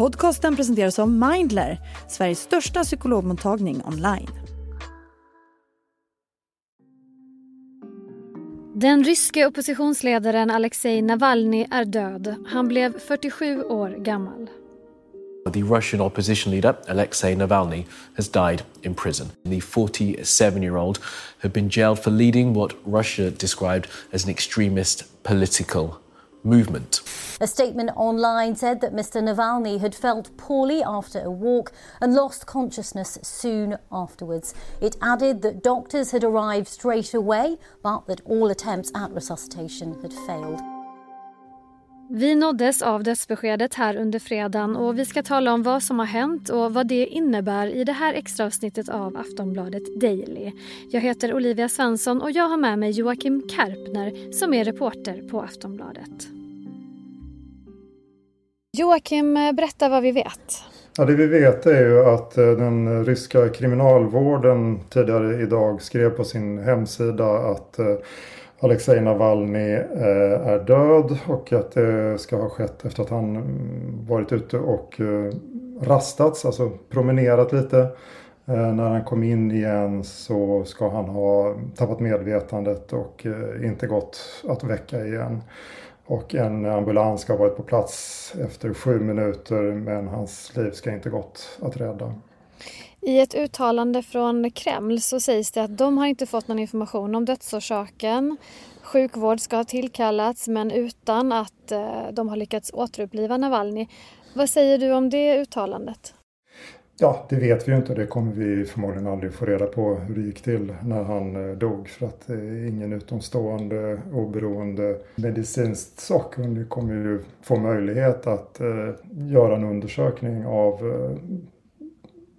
Podcasten presenteras av Mindler, Sveriges största psykologmottagning online. Den ryske oppositionsledaren Alexej Navalny är död. Han blev 47 år gammal. The Russian opposition leader, Alexei Navalny, has died in prison. The 47 year old had been jailed for leading what Russia described as an extremist political movement. A statement online said that Mr. Navalny had felt poorly after a walk and lost consciousness soon afterwards. It added that doctors had arrived straight away, but that all attempts at resuscitation had failed. Vi nåddes av dödsbeskedet här under fredagen och vi ska tala om vad som har hänt och vad det innebär i det här extraavsnittet av Aftonbladet Daily. Jag heter Olivia Svensson och jag har med mig Joakim Karpner som är reporter på Aftonbladet. Joakim, eh, berätta vad vi vet. Ja, det vi vet är ju att eh, den ryska kriminalvården tidigare idag skrev på sin hemsida att eh, Alexej Navalny är död och att det ska ha skett efter att han mm, varit ute och rastats, alltså promenerat lite. När han kom in igen så ska han ha tappat medvetandet och inte gått att väcka igen. Och en ambulans ska ha varit på plats efter sju minuter men hans liv ska inte gått att rädda. I ett uttalande från Kreml så sägs det att de har inte fått någon information om dödsorsaken. Sjukvård ska ha tillkallats men utan att eh, de har lyckats återuppliva Navalny. Vad säger du om det uttalandet? Ja, det vet vi ju inte. Det kommer vi förmodligen aldrig få reda på hur det gick till när han eh, dog. För att ingen utomstående oberoende medicinskt sakkunnig kommer ju få möjlighet att eh, göra en undersökning av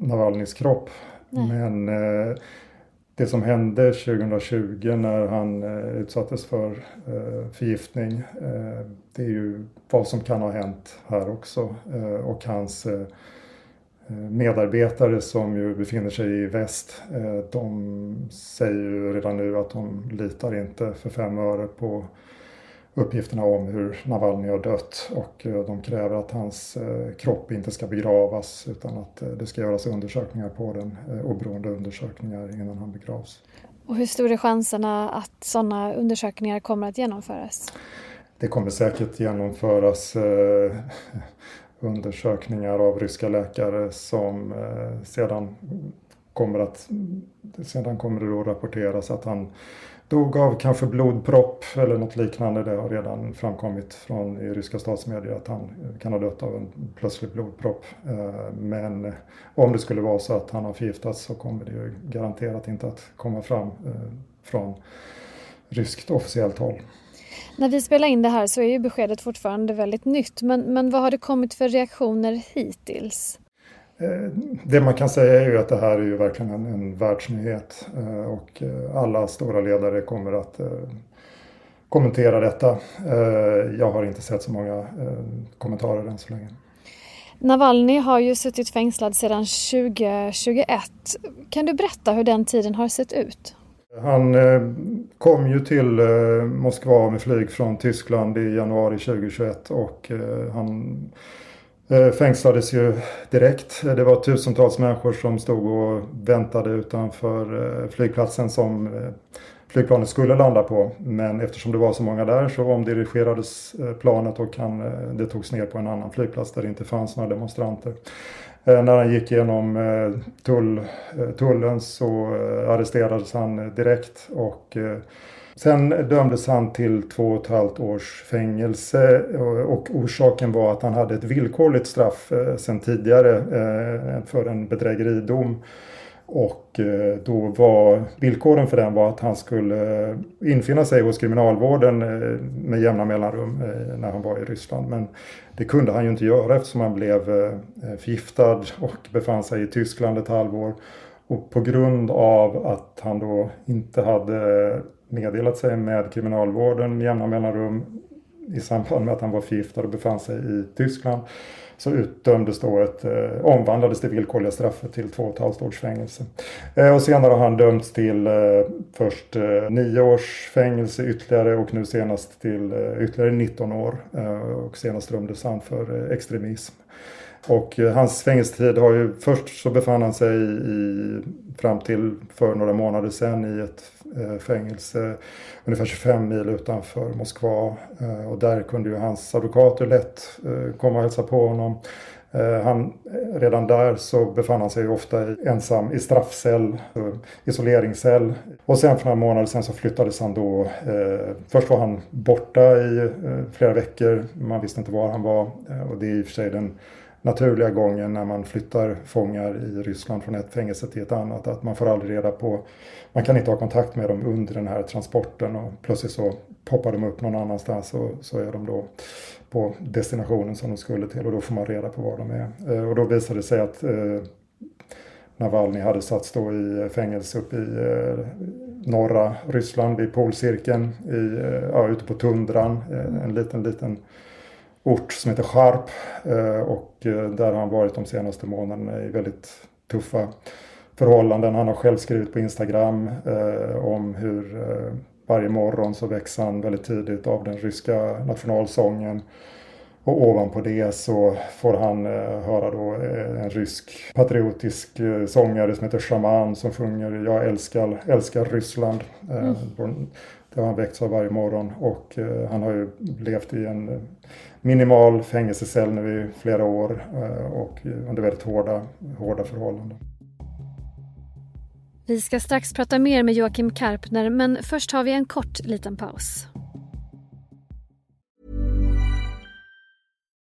Navalnys kropp. Nej. Men eh, det som hände 2020 när han eh, utsattes för eh, förgiftning. Eh, det är ju vad som kan ha hänt här också. Eh, och hans eh, medarbetare som ju befinner sig i väst. de säger ju redan nu att de litar inte för fem öre på uppgifterna om hur Navalny har dött och eh, de kräver att hans eh, kropp inte ska begravas utan att eh, det ska göras undersökningar på den, oberoende undersökningar innan han begravs. Och hur stora är chanserna att sådana undersökningar kommer att genomföras? Det kommer säkert genomföras undersökningar av ryska läkare som eh, sedan kommer att sedan kommer det då rapporteras att han dog av kanske blodpropp eller något liknande. Det har redan framkommit från i ryska statsmedier att han eh, kan ha dött av en plötslig blodpropp. Eh, men om det skulle vara så att han har förgiftats så kommer det ju garanterat inte att komma fram eh, från ryskt officiellt håll. När vi spelar in det här så är ju beskedet fortfarande väldigt nytt men, men vad har det kommit för reaktioner hittills? Eh, det man kan säga är ju att det här är ju verkligen en, en världsnyhet eh, och eh, alla stora ledare kommer att kommentera detta. Jag har inte sett så många kommentarer än så länge. Navalny har ju suttit fängslad sedan 2021. Kan du berätta hur den tiden har sett ut? Han eh, kom ju till eh, Moskva med flyg från Tyskland i januari 2021 och eh, han fängslades ju direkt. Det var tusentals människor som stod och väntade utanför flygplatsen som flygplanet skulle landa på. Men eftersom det var så många där så omdirigerades planet och han, det togs ner på en annan flygplats där det inte fanns några demonstranter. Eh, när han gick igenom eh, tull, eh, tullen så arresterades han direkt och Sen dömdes han till två och ett halvt års fängelse och orsaken var att han hade ett villkorligt straff sen tidigare för en bedrägeridom. Och eh, då var villkoren för den var att han skulle eh, infinna sig hos kriminalvården eh, med jämna mellanrum när han var i Ryssland. Men det kunde han ju inte göra eftersom han blev förgiftad och befann sig i Tyskland ett halvår. Och på grund av att han då inte hade meddelat sig med kriminalvården med jämna mellanrum i samband med att han var förgiftad och befann sig i Tyskland så utdömdes då ett, eh, omvandlades det villkorliga straffet till två och ett halvt års fängelse. Eh, och senare har han dömts till eh, först eh, nio års fängelse ytterligare och nu senast till eh, ytterligare 19 år. Eh, och senast dömdes han för eh, extremism. Och eh, hans fängelsetid har ju, först så befann han sig i, fram till för några månader sedan i ett Eh, fängelse ungefär 25 mil utanför Moskva. Eh, och där kunde ju hans advokater lätt eh, komma och hälsa på honom. Han, redan där så befann han sig ofta ensam i straffcell, isoleringscell. Och sen för några månader sen så flyttades han då. Eh, först var han borta i eh, flera veckor. Man visste inte var han var. Eh, och det är i och för sig den naturliga gången när man flyttar fångar i Ryssland från ett fängelse till ett annat. Att man får aldrig reda på, man kan inte ha kontakt med dem under den här transporten och plötsligt så poppar de upp någon annanstans och så är de då på destinationen som de skulle till och då får man reda på var de är. Eh, och då visade det sig att eh, Navalny hade satts då i eh, fängelse uppe i norra Ryssland vid polcirkeln i, ja, ute på tundran. En liten, liten ort som heter Charp eh, och eh, där har han varit de senaste månaderna i väldigt tuffa förhållanden. Han har själv skrivit på Instagram eh, om hur varje morgon så väcks han väldigt tidigt av den ryska nationalsången. Och ovanpå det så får han eh, höra då eh, en rysk patriotisk eh, sångare som heter Shaman som sjunger Jag älskar, älskar Ryssland. Mm. Det har han väckts av varje morgon och han har ju levt i en minimal fängelsecell nu i flera år och under väldigt hårda, hårda förhållanden. Vi ska strax prata mer med Joakim Karpner men först har vi en kort liten paus.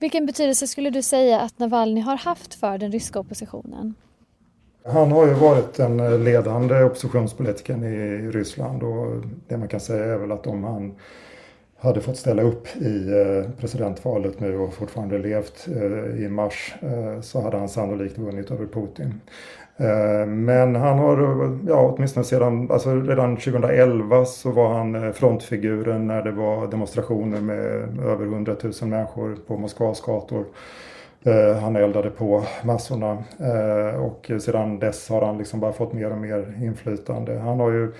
Vilken betydelse skulle du säga att Navalny har haft för den ryska oppositionen? Han har ju varit den eh, ledande oppositionspolitikern i Ryssland och det man kan säga är väl att om han hade fått ställa upp i eh, presidentvalet nu och fortfarande levt eh, i mars så hade han sannolikt vunnit över Putin. Eh, men han har, ja åtminstone sedan, alltså redan 2011 så var han eh, frontfiguren när det var demonstrationer med över 100 000 människor på Moskvas gator. Eh, han eldade på massorna och sedan dess har han liksom bara fått mer och mer inflytande. Han har ju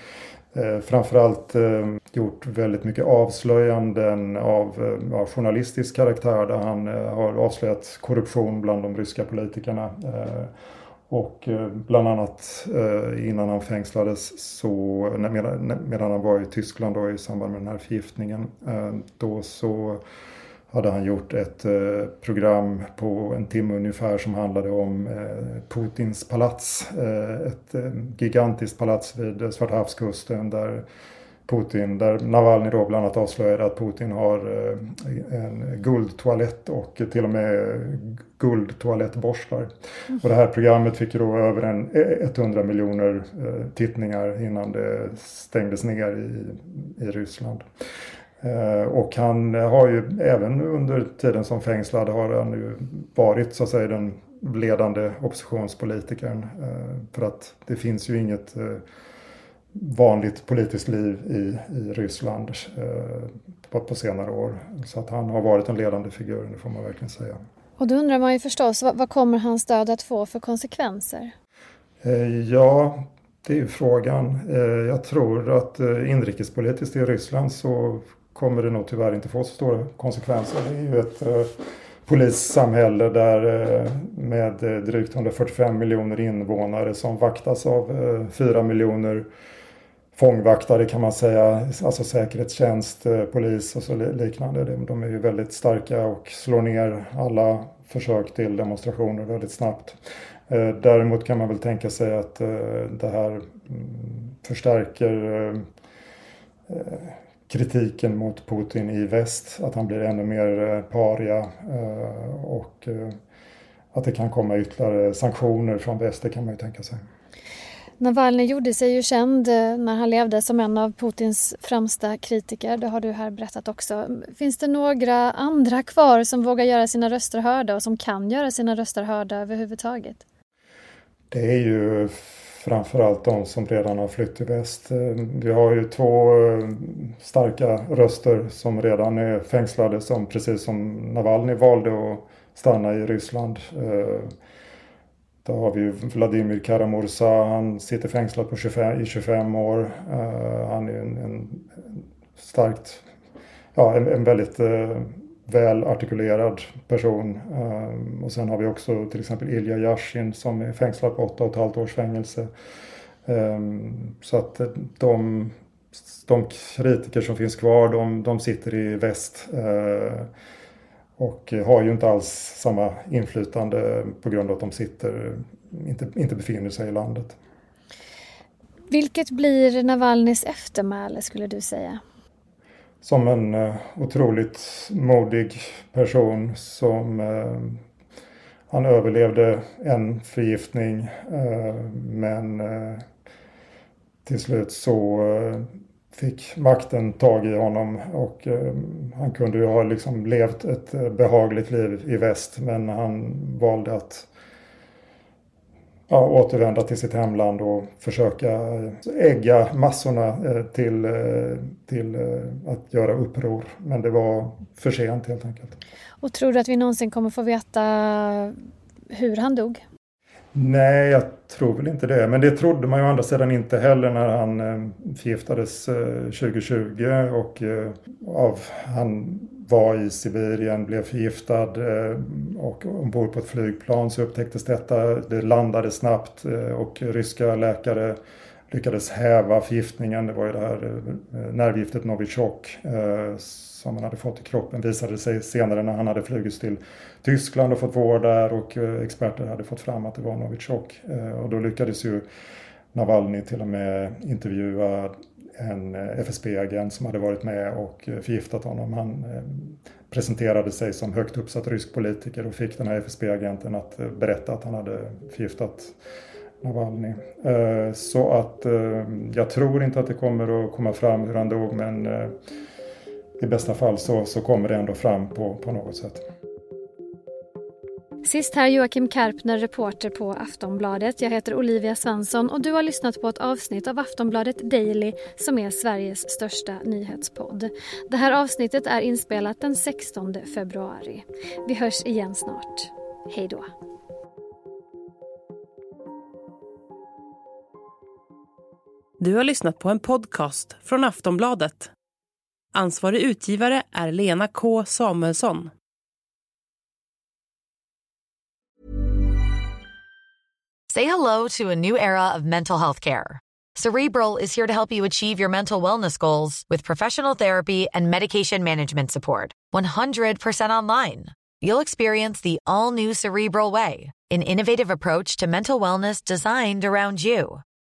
framförallt gjort väldigt mycket avslöjanden av ja, journalistisk karaktär där han har avslöjat korruption bland de ryska politikerna. Och eh, bland annat eh, innan han fängslades så, medan han var i Tyskland då i samband med den här förgiftningen, eh, då så hade han gjort ett program på en timme ungefär som handlade om Putins palats. Ett gigantiskt palats vid Svarta havskusten där Putin, där Navalny då bland annat avslöjade att Putin har en guldtoalett och till och med guldtoalettborstar. Mm. Och det här programmet fick då över en 100 miljoner tittningar innan det stängdes ner i, i Ryssland. Eh, och han har ju även under tiden som fängslad har han ju varit så att säga den ledande oppositionspolitikern. Eh, för att det finns ju inget eh, vanligt politiskt liv i, i Ryssland på, på senare år. Så att han har varit en ledande figur, det får man verkligen säga. Och då undrar man ju förstås, vad, vad kommer hans död att få för konsekvenser? Ja, det är ju frågan. Jag tror att inrikespolitiskt i Ryssland så kommer det nog tyvärr inte få så stora konsekvenser. Det är ju ett eh, polissamhälle där eh, med eh, drygt 145 miljoner invånare som vaktas av eh, 4 miljoner fångvaktare kan man säga, alltså säkerhetstjänst, eh, polis och så liknande. De, de är ju väldigt starka och slår ner alla försök till demonstrationer väldigt snabbt. Eh, däremot kan man väl tänka sig att eh, det här mm, förstärker kritiken mot Putin i väst, att han blir ännu mer paria och att det kan komma ytterligare sanktioner från väst, det kan man ju tänka sig. Navalny gjorde sig ju känd eh, när han levde som en av Putins främsta kritiker. Det har du här berättat också. Finns det några andra kvar som vågar göra sina röster hörda och som kan göra sina röster hörda överhuvudtaget? Det är ju framförallt de som redan har flytt till väst. Eh, vi har ju två eh, starka röster som redan är fängslade som precis som Navalny valde att stanna i Ryssland. Då har vi Vladimir Karamursa, han sitter fängslad på 25, i 25 år. Uh, han är en, en starkt, ja en, en väldigt eh, uh, väl artikulerad person. Uh, och sen har vi också till exempel Ilja Yashin som är fängslad på 8,5 års fängelse. Så att de, de kritiker som finns kvar, de, de sitter i väst. Och har ju inte alls samma inflytande på grund av att de sitter, inte, inte befinner sig i landet. Vilket blir Navalnys eftermäle skulle du säga? Som en uh, otroligt modig person som uh, han överlevde en förgiftning men till slut så fick makten tag i honom och eh, han kunde ju ha liksom levt ett eh, behagligt liv i väst men han valde att ja, återvända till sitt hemland och försöka eh, ägga massorna eh, till, eh, till eh, att göra uppror. Men det var för sent helt enkelt. Och tror du att vi någonsin kommer få veta hur han dog? Nej, jag tror väl inte det. Men det trodde man ju å andra sidan inte heller när han eh, förgiftades eh, 2020 och eh, av, han var i Sibirien, blev förgiftad och ombord på ett flygplan så upptäcktes detta. Det landade snabbt och ryska läkare lyckades häva förgiftningen. Det var ju det här eh, nervgiftet Novichok eh, som han hade fått i kroppen visade sig senare när han hade flugits till Tyskland och fått vård där och eh, experter hade fått fram att det var Novichok. Och då lyckades ju Navalny till och med intervjua en FSB-agent som hade varit med och förgiftat honom. Han presenterade sig som högt uppsatt rysk politiker och fick den här FSB-agenten att berätta att han hade förgiftat Navalny. Eh, så att eh, jag tror inte att det kommer att komma fram hur han dog men eh, i bästa fall så, så kommer det ändå fram på, på något sätt. Sist här Joakim Karpner, reporter på Aftonbladet. Jag heter Olivia Svensson och du har lyssnat på ett avsnitt av Aftonbladet Daily som är Sveriges största nyhetspodd. Det här avsnittet är inspelat den 16 februari. Vi hörs igen snart. Hej då. Du har lyssnat på en podcast från Aftonbladet. Ansvarig utgivare är Lena K Samuelsson. Say hello to a new era of mental health care. Cerebral is here to help you achieve your mental wellness goals with professional therapy and medication management support. 100% online. You'll experience the all new Cerebral Way, an innovative approach to mental wellness designed around you.